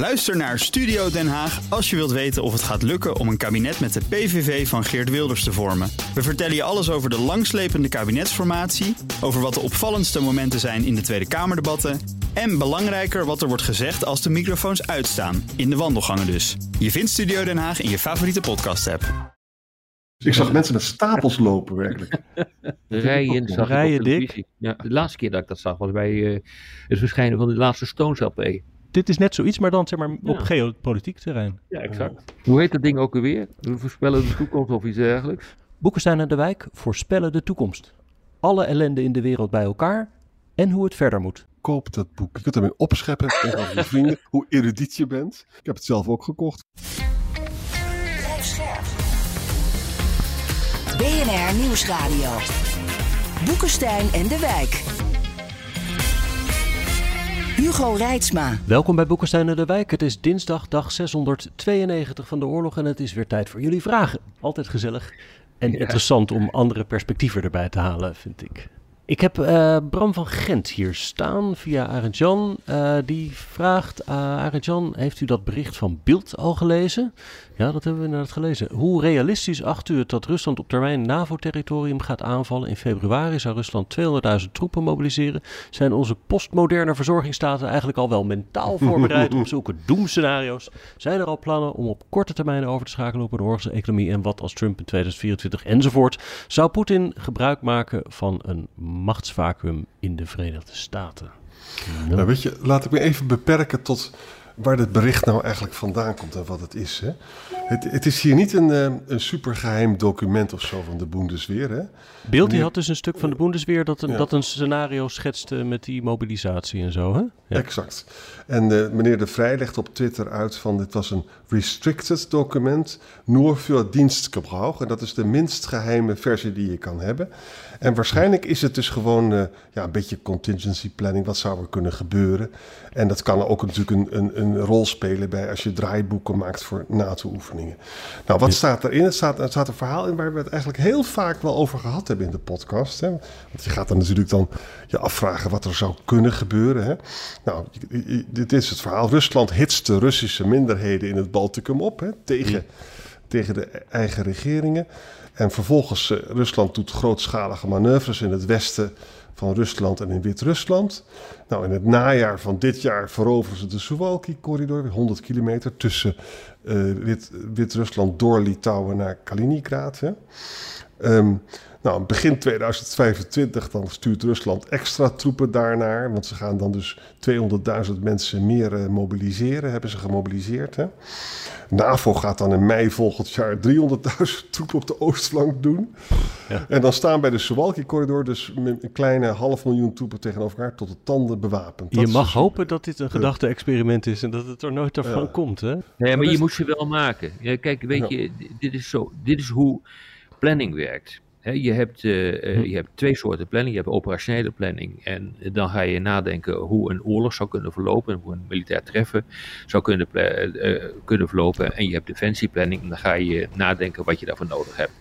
Luister naar Studio Den Haag als je wilt weten of het gaat lukken om een kabinet met de PVV van Geert Wilders te vormen. We vertellen je alles over de langslepende kabinetsformatie, over wat de opvallendste momenten zijn in de Tweede Kamerdebatten en belangrijker wat er wordt gezegd als de microfoons uitstaan, in de wandelgangen dus. Je vindt Studio Den Haag in je favoriete podcast-app. Ik zag mensen met stapels lopen, werkelijk. Rijen zag Rijen dik. Ja, de laatste keer dat ik dat zag was bij eh, het verschijnen van de laatste Stones LP. Dit is net zoiets, maar dan zeg maar op Ja. geopolitiek terrein. Ja, exact. Hoe heet dat ding ook alweer? We voorspellen de toekomst of iets dergelijks. Boekenstein en de Wijk voorspellen de toekomst. Alle ellende in de wereld bij elkaar en hoe het verder moet. Koop dat boek. Je kunt ermee opscheppen tegen je vrienden hoe erudiet je bent. Ik heb het zelf ook gekocht. BNR Nieuwsradio. Boekenstein en de Wijk. Hugo Reitsma. Welkom bij Boekenstein en de Wijk. Het is dinsdag, dag 692 van de oorlog en het is weer tijd voor jullie vragen. Altijd gezellig en interessant om andere perspectieven erbij te halen, vind ik. Ik heb eh, Bram van Gent hier staan via Arend Jan. Eh, die vraagt, uh, Arend Jan, heeft u dat bericht van Beeld al gelezen? Ja, dat hebben we inderdaad gelezen. Hoe realistisch acht u het dat Rusland op termijn NAVO-territorium gaat aanvallen? In februari zou Rusland 200.000 troepen mobiliseren. Zijn onze postmoderne verzorgingsstaten eigenlijk al wel mentaal voorbereid op zulke doemscenario's? Zijn er al plannen om op korte termijn over te schakelen op een oorlogse economie? En wat als Trump in 2024 enzovoort? Zou Poetin gebruik maken van een machtsvacuum in de Verenigde Staten? Nou, weet je, laat ik me even beperken tot waar dit bericht nou eigenlijk vandaan komt en wat het is. Hè? Het, het is hier niet een, uh, een supergeheim document of zo van de Bundesweer. Hè? Beeld die had dus een stuk van de Bundesweer dat een, ja. dat een scenario schetste met die mobilisatie en zo. Hè? Ja. Exact. En uh, meneer De Vrij legt op Twitter uit van dit was een restricted document, nur für Dienstgebrauch. En dat is de minst geheime versie die je kan hebben. En waarschijnlijk is het dus gewoon uh, ja, een beetje contingency planning. Wat zou er kunnen gebeuren? En dat kan ook natuurlijk een, een, een rol spelen bij als je draaiboeken maakt voor NATO-oefeningen. Nou, wat staat erin? Het staat, er staat een verhaal in waar we het eigenlijk heel vaak wel over gehad hebben in de podcast. Hè? Want je gaat dan natuurlijk dan je afvragen wat er zou kunnen gebeuren. Hè? Nou, dit is het verhaal. Rusland hitst de Russische minderheden in het Balticum op hè? Tegen, ja. tegen de eigen regeringen. En vervolgens, uh, Rusland doet grootschalige manoeuvres in het westen van Rusland en in Wit-Rusland. Nou, in het najaar van dit jaar veroveren ze de Suwalki-corridor, 100 kilometer tussen uh, Wit-Rusland door Litouwen naar Kaliningrad. Hè. Um, nou, begin 2025 dan stuurt Rusland extra troepen daarnaar, want ze gaan dan dus 200.000 mensen meer uh, mobiliseren, hebben ze gemobiliseerd. Hè. NAVO gaat dan in mei volgend jaar 300.000 troepen op de oostflank doen. Ja. En dan staan bij de Suwalki-corridor dus een kleine half miljoen troepen tegenover elkaar tot de tanden bewapend. Dat je mag dus hopen dat dit een gedachte-experiment is en dat het er nooit ervan ja. komt. Hè? Nee, maar je moet ze wel maken. Ja, kijk, weet je, dit is, zo, dit is hoe planning werkt. He, je, hebt, uh, uh, je hebt twee soorten planning. Je hebt operationele planning. En dan ga je nadenken hoe een oorlog zou kunnen verlopen. Hoe een militair treffen zou kunnen, uh, kunnen verlopen. En je hebt defensieplanning. En dan ga je nadenken wat je daarvoor nodig hebt.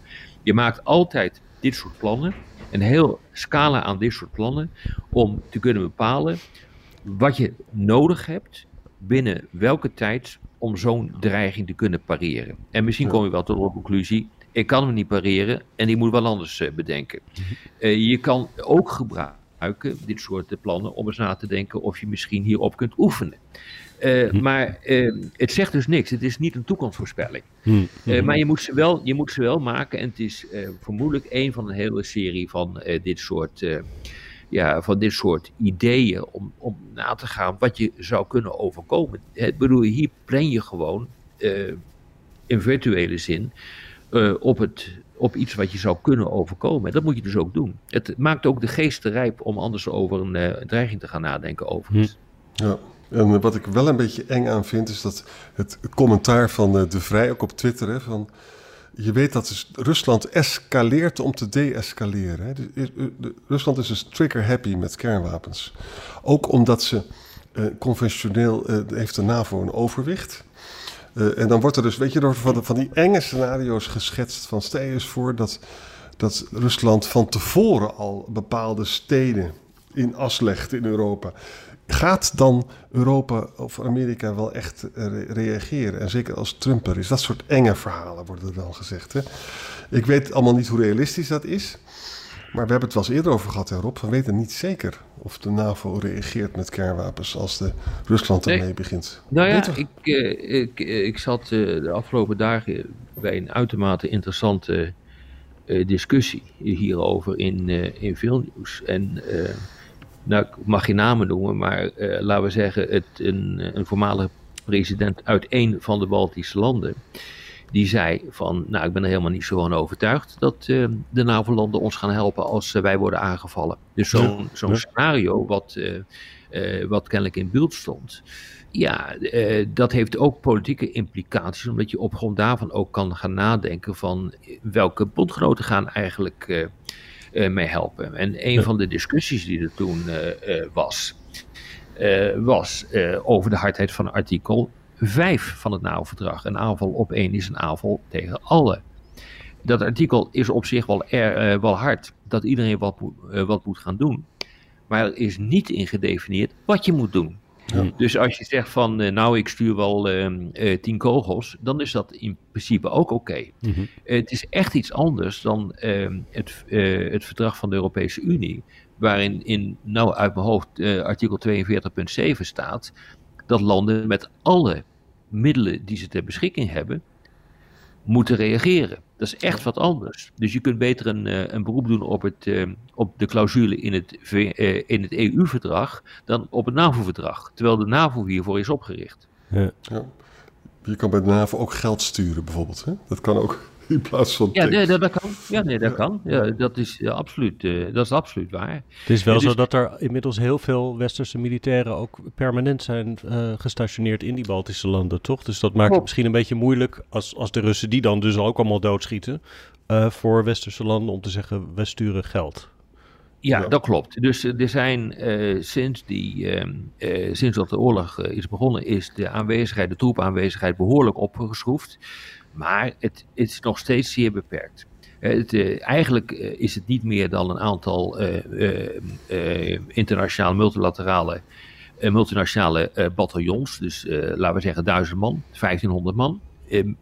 Je maakt altijd dit soort plannen. Een heel scala aan dit soort plannen. Om te kunnen bepalen wat je nodig hebt. Binnen welke tijd om zo'n dreiging te kunnen pareren. En misschien kom je wel tot de conclusie ik kan hem niet pareren en ik moet wel anders uh, bedenken. Uh, je kan ook gebruiken, dit soort plannen, om eens na te denken of je misschien hierop kunt oefenen. Uh, hm. Maar het zegt dus niks. Het is niet een toekomstvoorspelling. Hm. maar je moet, ze wel, je moet ze wel maken. En het is vermoedelijk een van een hele serie van dit soort. ja, van dit soort ideeën om, om na te gaan wat je zou kunnen overkomen. Ik bedoel, hier plan je gewoon in virtuele zin uh, op, het, op iets wat je zou kunnen overkomen. En dat moet je dus ook doen. Het maakt ook de geest rijp om anders over een uh, dreiging te gaan nadenken overigens. Hm. Ja. En wat ik wel een beetje eng aan vind, is dat het commentaar van uh, De Vrij, ook op Twitter, hè, van je weet dat dus Rusland escaleert om te de-escaleren. Dus, Rusland is dus trigger happy met kernwapens. Ook omdat ze conventioneel heeft de NAVO een overwicht. Uh, en dan wordt er dus, weet je, door van, van die enge scenario's geschetst. Van eens voor dat, dat Rusland van tevoren al bepaalde steden in as legt in Europa. gaat dan Europa of Amerika wel echt reageren? En zeker als Trump er is. Dat soort enge verhalen worden er dan gezegd. Hè? Ik weet allemaal niet hoe realistisch dat is. Maar we hebben het wel eens eerder over gehad, Rob. We weten niet zeker of de NAVO reageert met kernwapens als de Rusland ermee begint. Nou ja, ik, uh, ik, uh, ik zat uh, de afgelopen dagen bij een uitermate interessante discussie hierover in, in veel nieuws. En nou, ik mag geen namen noemen, maar laten we zeggen, het, een, een voormalige president uit een van de Baltische landen die zei van, nou ik ben er helemaal niet zo van overtuigd dat uh, de NAVO-landen ons gaan helpen als uh, wij worden aangevallen. Dus zo'n zo'n scenario wat, uh, wat kennelijk in beeld stond, ja, dat heeft ook politieke implicaties, omdat je op grond daarvan ook kan gaan nadenken van welke bondgenoten gaan eigenlijk mee helpen. En een van de discussies die er toen was, was over de hardheid van artikel 5 van het NAVO-verdrag. Een aanval op één is een aanval tegen alle. Dat artikel is op zich wel, er, uh, wel hard, dat iedereen wat, uh, wat moet gaan doen. Maar er is niet in gedefinieerd wat je moet doen. Ja. Dus als je zegt van, uh, nou ik stuur wel tien kogels, dan is dat in principe ook oké. Okay. Mm -hmm. het is echt iets anders dan ehm, het, het verdrag van de Europese Unie, waarin in, nou uit mijn hoofd, artikel 42.7 staat, dat landen met alle middelen die ze ter beschikking hebben, moeten reageren. Dat is echt wat anders. Dus je kunt beter een, uh, een beroep doen op, het, uh, op de clausule in het, uh, in het EU-verdrag dan op het NAVO-verdrag. Terwijl de NAVO hiervoor is opgericht. Ja. ja. Je kan bij de NAVO ook geld sturen bijvoorbeeld. Hè? Dat kan ook. in plaats van. Ja, nee, dat, dat, kan. Ja, nee, dat kan. Ja, dat, is, ja, absoluut, uh, dat is absoluut waar. Het is wel dus, zo dat er inmiddels heel veel westerse militairen ook permanent zijn uh, gestationeerd in die Baltische landen, toch? Dus dat maakt het misschien een beetje moeilijk als, als de Russen die dan dus ook allemaal doodschieten. Uh, voor westerse landen om te zeggen: we sturen geld. Ja, ja, dat klopt. Dus er zijn sinds, die, sinds dat de oorlog is begonnen, is de aanwezigheid, de troepaanwezigheid behoorlijk opgeschroefd. Maar het, het is nog steeds zeer beperkt. Het, uh, eigenlijk is het niet meer dan een aantal internationale multilaterale multinationale bataljons. Dus laten we zeggen 1000 man, 1500 man.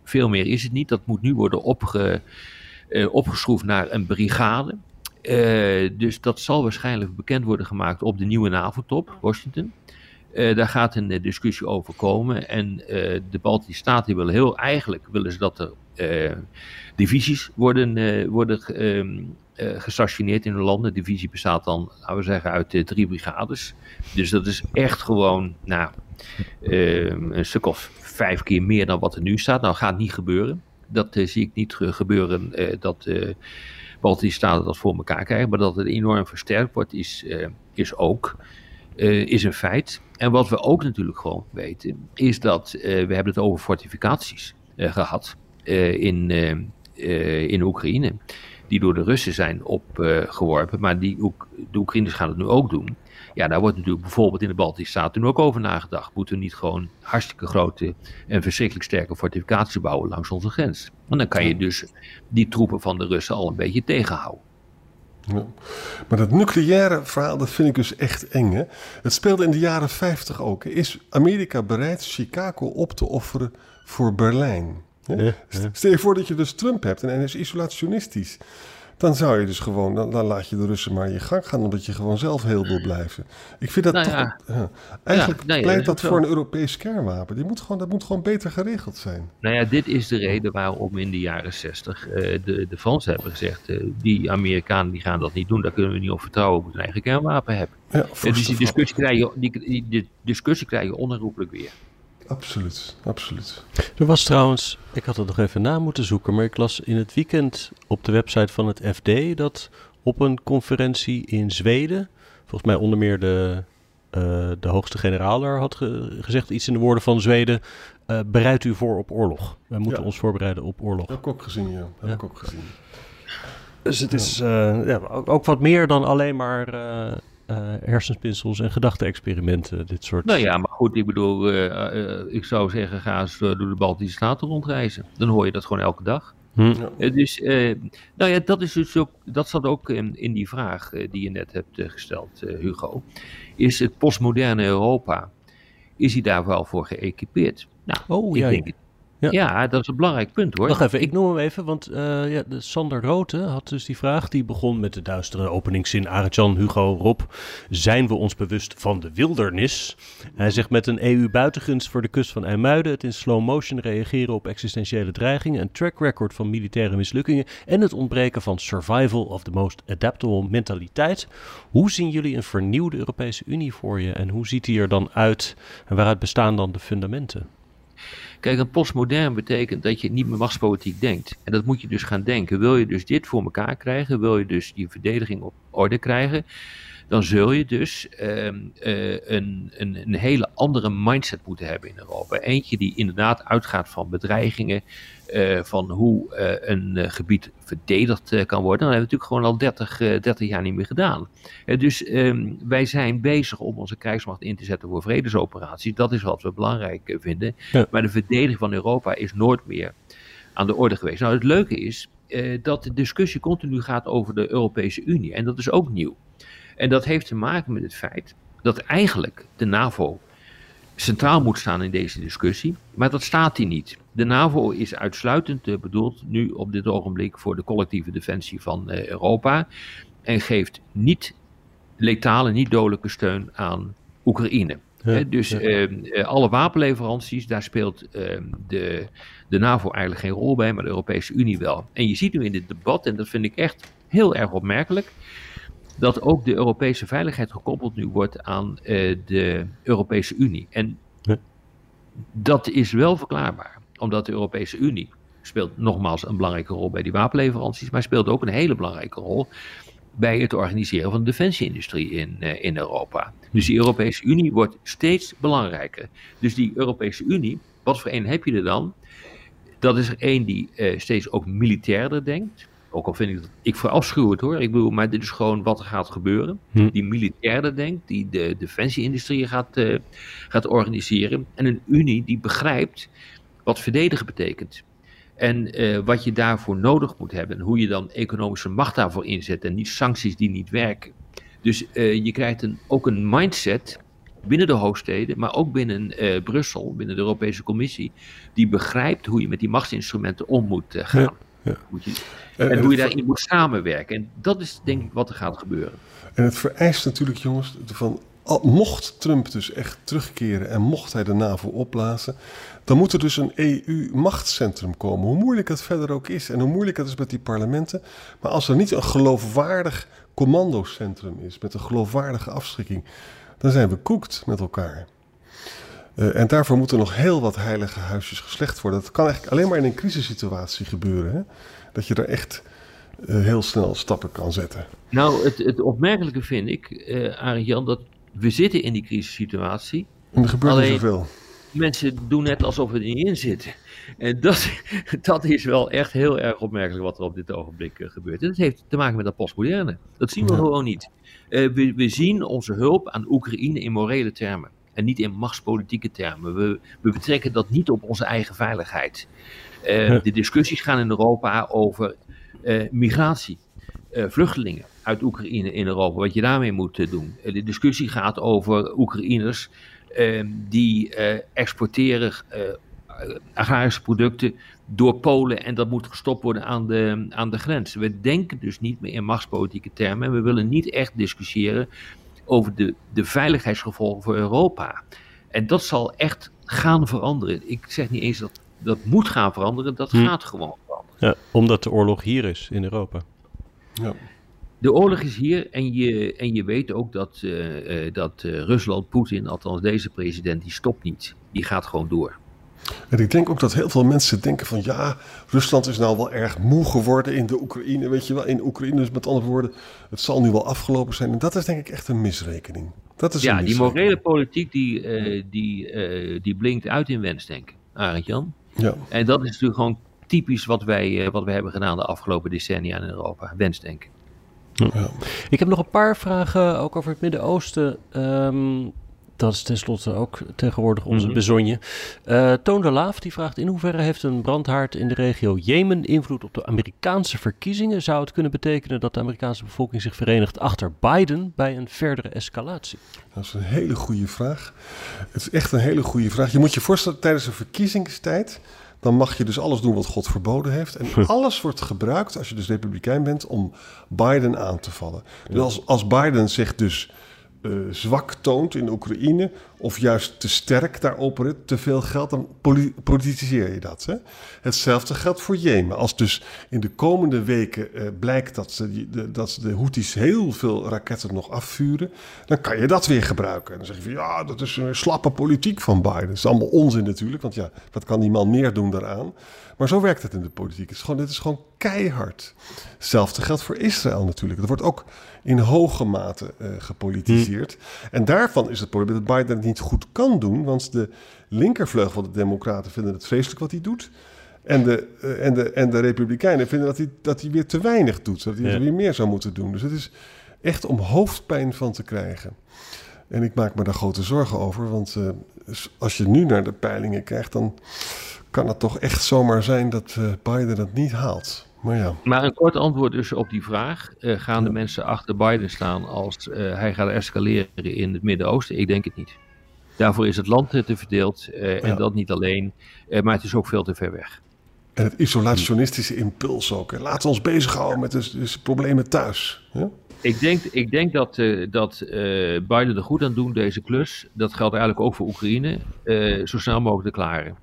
veel meer is het niet. Dat moet nu worden opge, opgeschroefd naar een brigade. Dus dat zal waarschijnlijk bekend worden gemaakt op de nieuwe NAVO-top, Washington. Uh, daar gaat een uh, discussie over komen. En de Baltische Staten willen heel eigenlijk willen ze dat er divisies worden, worden ehm, gestationeerd in hun landen. De divisie bestaat dan, laten we zeggen, uit drie brigades. Dus dat is echt gewoon nou, ehm, een stuk of vijf keer meer dan wat er nu staat. Nou, gaat niet gebeuren. Dat zie ik niet gebeuren dat Baltische Staten dat voor elkaar krijgen. Maar dat het enorm versterkt wordt, is, is ook. Uh, is een feit. En wat we ook natuurlijk gewoon weten, is dat uh, we hebben het over fortificaties gehad in, in Oekraïne. Die door de Russen zijn opgeworpen, maar die, de Oekraïners gaan het nu ook doen. Ja, daar wordt natuurlijk bijvoorbeeld in de Baltische Staten nu ook over nagedacht. Moeten we niet gewoon hartstikke grote en verschrikkelijk sterke fortificaties bouwen langs onze grens? En dan kan je dus die troepen van de Russen al een beetje tegenhouden. Ja. Maar dat nucleaire verhaal, dat vind ik dus echt eng. Hè? Het speelde in de jaren 50 ook. Is Amerika bereid Chicago op te offeren voor Berlijn? Ja, ja. Stel je voor dat je dus Trump hebt en hij is isolationistisch. Dan zou je dus gewoon, dan, dan, laat je de Russen maar je gang gaan, omdat je gewoon zelf heel wil blijven. Ik vind dat nou, toch. Ja. Ja. Eigenlijk pleit dat voor een Europees kernwapen. Die moet gewoon, dat moet gewoon beter geregeld zijn. Nou ja, dit is de reden waarom in de jaren 60 uh, de, de Fransen hebben gezegd: uh, die Amerikanen die gaan dat niet doen, daar kunnen we niet op vertrouwen, we moeten een eigen kernwapen hebben. Dus die discussie, krijg je, die, die, die discussie krijg je onherroepelijk weer. Absoluut, absoluut. Er was trouwens, ik had het nog even na moeten zoeken, maar ik las in het weekend op de website van het FD dat op een conferentie in Zweden, volgens mij onder meer de, uh, de hoogste generaal daar had ge gezegd, iets in de woorden van Zweden, uh, bereid u voor op oorlog. Wij moeten ja. ons voorbereiden op oorlog. Dat heb ik ook gezien, ja. Heb ja. ik ook gezien. Dus het is uh, ja, ook, ook, wat meer dan alleen maar hersenspinsels en gedachte-experimenten, dit soort... Nou ja, maar goed, ik bedoel, uh, uh, ik zou zeggen, ga eens door de Baltische Staten rondreizen. Dan hoor je dat gewoon elke dag. Hm. Eh, dus, eh, nou ja, dat, is dus ook, dat zat ook in, in die vraag eh, die je net hebt eh, gesteld, eh, Hugo. Is het postmoderne Europa, is hij daar wel voor geëquipeerd? Nou, Oh, ik ja, denk ja. Ja. dat is een belangrijk punt hoor. Wacht even, ik noem hem even, want eh, ja, de Sander Rote had dus die vraag. Die begon met de duistere openingszin. Arjan, Hugo, Rob, zijn we ons bewust van de wildernis? Hij zegt met een EU-buitengrens voor de kust van IJmuiden... het in slow motion reageren op existentiële dreigingen... een track record van militaire mislukkingen... en het ontbreken van survival of the most adaptable mentaliteit. Hoe zien jullie een vernieuwde Europese Unie voor je? En hoe ziet die er dan uit? En waaruit bestaan dan de fundamenten? Kijk, een postmodern betekent dat je niet meer machtspolitiek denkt. En dat moet je dus gaan denken. Wil je dus dit voor elkaar krijgen, wil je dus die verdediging op orde krijgen, dan zul je dus ehm, eh, een, een, een hele andere mindset moeten hebben in Europa. Eentje die inderdaad uitgaat van bedreigingen, eh, van hoe eh, een gebied verdedigd kan worden. Dat hebben we natuurlijk gewoon al 30, eh, 30 jaar niet meer gedaan. Dus ehm, wij zijn bezig om onze krijgsmacht in te zetten voor vredesoperaties. Dat is wat we belangrijk vinden. Ja. Maar de verdediging van Europa is nooit meer aan de orde geweest. Nou, het leuke is dat de discussie continu gaat over de Europese Unie. En dat is ook nieuw. En dat heeft te maken met het feit dat eigenlijk de NAVO centraal moet staan in deze discussie. Maar dat staat hij niet. De NAVO is uitsluitend eh, bedoeld nu op dit ogenblik voor de collectieve defensie van eh, Europa. En geeft niet letale, niet dodelijke steun aan Oekraïne. Ja, dus ja. eh, alle wapenleveranties, daar speelt eh, de, de NAVO eigenlijk geen rol bij, maar de Europese Unie wel. En je ziet nu in dit debat, en dat vind ik echt heel erg opmerkelijk, dat ook de Europese veiligheid gekoppeld nu wordt aan eh, de Europese Unie. En Ja. dat is wel verklaarbaar, omdat de Europese Unie speelt nogmaals een belangrijke rol bij die wapenleveranties, maar speelt ook een hele belangrijke rol bij het organiseren van de defensieindustrie in, eh, in Europa. Dus die Europese Unie wordt steeds belangrijker. Dus die Europese Unie, wat voor een heb je er dan? Dat is er één die eh, steeds ook militairder denkt. Ook al vind ik dat, ik verafschuw het hoor. Ik bedoel, maar dit is gewoon wat er gaat gebeuren. Hm. Die militairder denkt, die de defensieindustrie gaat, eh, gaat organiseren. En een Unie die begrijpt wat verdedigen betekent. En eh, wat je daarvoor nodig moet hebben. En hoe je dan economische macht daarvoor inzet. En niet sancties die niet werken. Dus eh, je krijgt een, ook een mindset binnen de hoofdsteden, maar ook binnen Brussel, binnen de Europese Commissie, die begrijpt hoe je met die machtsinstrumenten om moet gaan. Ja, ja. Moet je, En, hoe je daarin moet samenwerken. En dat is denk ik wat er gaat gebeuren. en het vereist natuurlijk, jongens, van, al- mocht Trump dus echt terugkeren en mocht hij de NAVO opblazen, dan moet er dus een EU-machtscentrum komen. Hoe moeilijk het verder ook is en hoe moeilijk het is met die parlementen. Maar als er niet een geloofwaardig commandocentrum is, met een geloofwaardige afschrikking, dan zijn we koekt met elkaar. Eh, en daarvoor moeten nog heel wat heilige huisjes geslecht worden. Dat kan eigenlijk alleen maar in een crisissituatie gebeuren. Hè? Dat je er echt eh, heel snel stappen kan zetten. Nou, het, het opmerkelijke vind ik, eh Arend Jan, dat we zitten in die crisissituatie. En er gebeurt Alleen- niet zoveel. Mensen doen net alsof we er niet in zitten. En dat, dat is wel echt heel erg opmerkelijk wat er op dit ogenblik eh, gebeurt. En dat heeft te maken met dat postmoderne. Dat zien we Ja. gewoon niet. Eh, we, we zien onze hulp aan Oekraïne in morele termen. En niet in machtspolitieke termen. We, we betrekken dat niet op onze eigen veiligheid. Eh. De discussies gaan in Europa over eh, migratie. eh, vluchtelingen uit Oekraïne in Europa, wat je daarmee moet doen. De discussie gaat over Oekraïners eh, die exporteren agrarische producten door Polen en dat moet gestopt worden aan de, aan de grens. We denken dus niet meer in machtspolitieke termen en we willen niet echt discussiëren over de, de veiligheidsgevolgen voor Europa. En dat zal echt gaan veranderen. Ik zeg niet eens dat dat moet gaan veranderen, dat Hm. gaat gewoon veranderen. Ja, omdat de oorlog hier is in Europa. Ja. De oorlog is hier en je, en je weet ook dat, eh, eh, dat eh, Rusland, Poetin, althans deze president, die stopt niet. Die gaat gewoon door. En ik denk ook dat heel veel mensen denken van ja, Rusland is nou wel erg moe geworden in de Oekraïne, weet je wel, in Oekraïne. Dus met andere woorden, het zal nu wel afgelopen zijn. En dat is denk ik echt een misrekening. Dat is Ja, een die misrekening. morele politiek die, eh, die, eh, die blinkt uit in wensdenken, Arend Jan. Ja. En dat is natuurlijk gewoon typisch wat wij, eh, wat wij hebben gedaan de afgelopen decennia in Europa. Wensdenken. Ja. Ik heb nog een paar vragen ook over het Midden-Oosten. Ehm, Dat is tenslotte ook tegenwoordig onze Mhm. bezonje. Eh Toon de Laaf die vraagt in hoeverre heeft een brandhaard in de regio Jemen invloed op de Amerikaanse verkiezingen? Zou het kunnen betekenen dat de Amerikaanse bevolking zich verenigt achter Biden bij een verdere escalatie? Dat is een hele goede vraag. Het is echt een hele goede vraag. Je moet je voorstellen, tijdens een verkiezingstijd... dan mag je dus alles doen wat God verboden heeft. En alles wordt gebruikt, als je dus republikein bent... om Biden aan te vallen. Dus als, als Biden zich dus zwak toont in Oekraïne... of juist te sterk daar opereert, te veel geld... dan poli- politiseer je dat. Hè? Hetzelfde geldt voor Jemen. Als dus in de komende weken eh, blijkt dat, ze, de, dat de Houthis heel veel raketten nog afvuren, dan kan je dat weer gebruiken. En dan zeg je van ja, dat is een slappe politiek van Biden. Dat is allemaal onzin natuurlijk, want ja, wat kan die man meer doen daaraan? Maar zo werkt het in de politiek. Het is gewoon, dit is gewoon keihard. Hetzelfde geldt voor Israël natuurlijk. Er wordt ook in hoge mate eh, gepolitiseerd. En daarvan is het probleem dat Biden niet goed kan doen, want de linkervleugel van de Democraten vinden het vreselijk wat hij doet. En de, eh, en de, en de Republikeinen vinden dat hij, dat hij weer te weinig doet. Dat hij Ja. er weer meer zou moeten doen. Dus het is echt om hoofdpijn van te krijgen. En ik maak me daar grote zorgen over. Want eh, als je nu naar de peilingen kijkt, dan kan het toch echt zomaar zijn dat eh, Biden het niet haalt. Maar ja, Maar een kort antwoord dus op die vraag. Gaan de mensen achter Biden staan als hij gaat escaleren in het Midden-Oosten? Ik denk het niet. Daarvoor is het land te verdeeld eh, en dat niet alleen. eh, maar het is ook veel te ver weg. en het isolationistische impuls ook. Hè. Laten we ons bezighouden met de, de problemen thuis. Ik denk, ik denk dat, eh, dat eh, Biden er goed aan doet, deze klus. Dat geldt eigenlijk ook voor Oekraïne. zo snel mogelijk te klaren.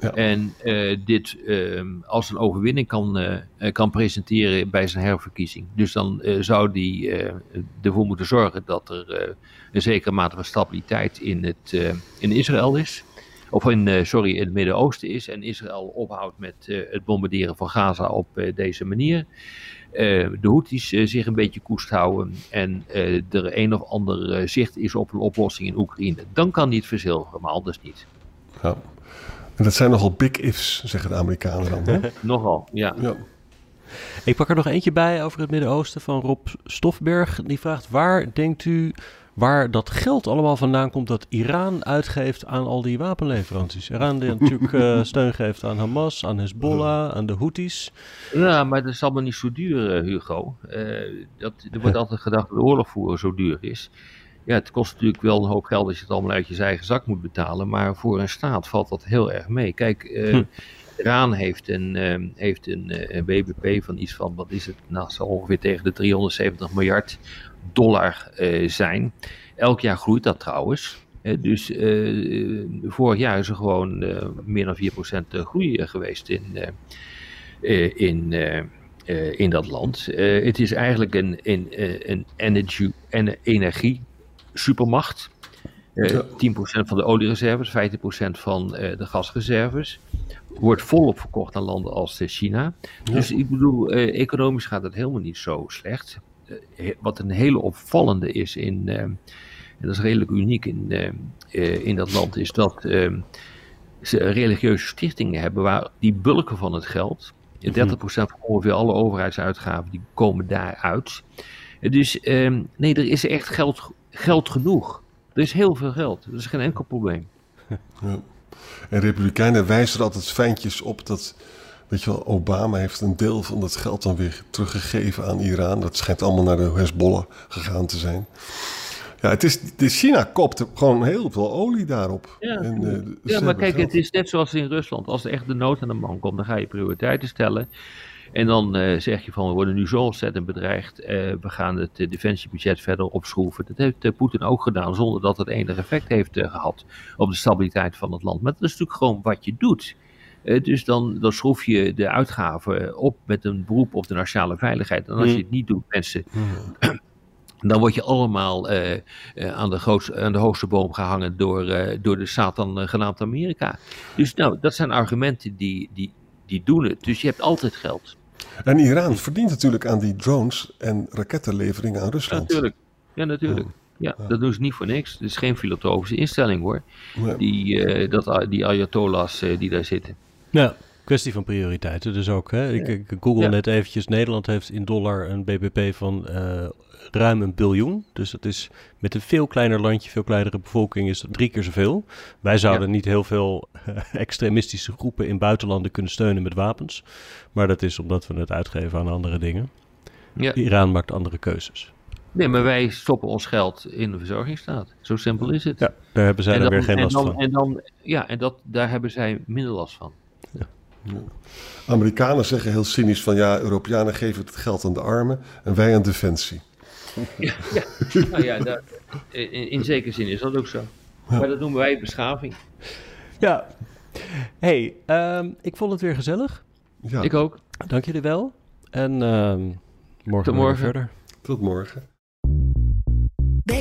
Ja. En eh, dit eh, als een overwinning kan, eh, eh, kan presenteren bij zijn herverkiezing. Dus dan zou hij eh, ervoor moeten zorgen dat er een zekere mate van stabiliteit in, het, in Israël is. Of in, sorry, in het Midden-Oosten is. En Israël ophoudt met het bombarderen van Gaza op deze manier. De Houthis zich een beetje koest houden. En er een of ander zicht is op een oplossing in Oekraïne. Dan kan hij het verzilveren, maar anders niet. Ja. En dat zijn nogal big ifs, zeggen de Amerikanen dan. Hè? Nogal, ja. ja. Ik pak er nog eentje bij over het Midden-Oosten van Rob Stofberg. Die vraagt: waar denkt u waar dat geld allemaal vandaan komt dat Iran uitgeeft aan al die wapenleveranties? Iran die natuurlijk eh, steun geeft aan Hamas, aan Hezbollah, aan de Houthis. Ja, maar dat is allemaal niet zo duur, Hugo. Eh, dat, er wordt altijd gedacht dat oorlog voeren zo duur is. Ja, het kost natuurlijk wel een hoop geld als je het allemaal uit je eigen zak moet betalen. Maar voor een staat valt dat heel erg mee. Kijk, Hm. Iran heeft een, eh, heeft een, eh, een BBP van iets van, wat is het? Nou, zal ongeveer tegen de 370 miljard dollar eh, zijn. Elk jaar groeit dat trouwens. Dus vorig jaar is er gewoon meer dan 4% groei geweest in, in, in dat land. Het is eigenlijk een, een, een energy, en energie supermacht. Eh, Ja. 10% van de oliereserves, 15% van eh, de gasreserves. Wordt volop verkocht aan landen als eh, China. Dus ik bedoel, eh, economisch gaat het helemaal niet zo slecht. Eh, wat een hele opvallende is in, eh, en dat is redelijk uniek in, eh, eh, in dat land, is dat eh, ze religieuze stichtingen hebben waar die bulken van het geld, 30% van ongeveer alle overheidsuitgaven, die komen daaruit. Dus eh, nee, er is echt geld, geld genoeg. Er is heel veel geld. Dat is geen enkel probleem. Ja. En Republikeinen wijzen er altijd fijntjes op dat, weet je wel, Obama heeft een deel van dat geld dan weer teruggegeven aan Iran. Dat schijnt allemaal naar de Hezbollah gegaan te zijn. Ja, het is, de China kopt gewoon heel veel olie daarop. Ja. En, eh, Ja, maar kijk, geld. het is net zoals in Rusland. Als er echt de nood aan de man komt, dan ga je prioriteiten stellen. En dan eh, zeg je van, we worden nu zo ontzettend bedreigd. eh, we gaan het defensiebudget verder opschroeven. Dat heeft Poetin ook gedaan, zonder dat het enig effect heeft eh, gehad op de stabiliteit van het land. Maar dat is natuurlijk gewoon wat je doet. Dus dan, dan schroef je de uitgaven op met een beroep op de nationale veiligheid. En als je het niet doet, mensen, dan word je allemaal eh, eh, aan, de grootste, aan de hoogste boom gehangen door, eh, door de Satan genaamd Amerika. Dus nou, dat zijn argumenten die, die, die doen het. Dus je hebt altijd geld. En Iran verdient natuurlijk aan die drones en rakettenleveringen aan Ja, Rusland. natuurlijk. Ja, natuurlijk. Ja, dat doen ze niet voor niks. Het is geen filosofische instelling hoor. Ja. Die, eh, dat, die ayatollahs eh, die daar zitten. Ja. Kwestie van prioriteiten dus ook. Hè? Ik, ik google Ja. net eventjes. Nederland heeft in dollar een BBP van eh, ruim een biljoen. Dus dat is met een veel kleiner landje, veel kleinere bevolking, is dat drie keer zoveel. Wij zouden niet heel veel eh, extremistische groepen in buitenlanden kunnen steunen met wapens. Maar dat is omdat we het uitgeven aan andere dingen. Ja. Iran maakt andere keuzes. Nee, maar wij stoppen ons geld in de verzorgingsstaat. Zo simpel is het. Ja, daar hebben zij en dan, weer geen en last dan, van. En dan, ja, en dat, daar hebben zij minder last van. Amerikanen zeggen heel cynisch van ja, Europeanen geven het geld aan de armen en wij aan defensie. nou ja, daar, in, in zekere zin is dat ook zo. Maar dat noemen wij beschaving. Ja. hey, ehm, ik vond het weer gezellig. Ja, Ik ook. Dank jullie wel. En ehm, morgen Tot morgen. verder. tot morgen.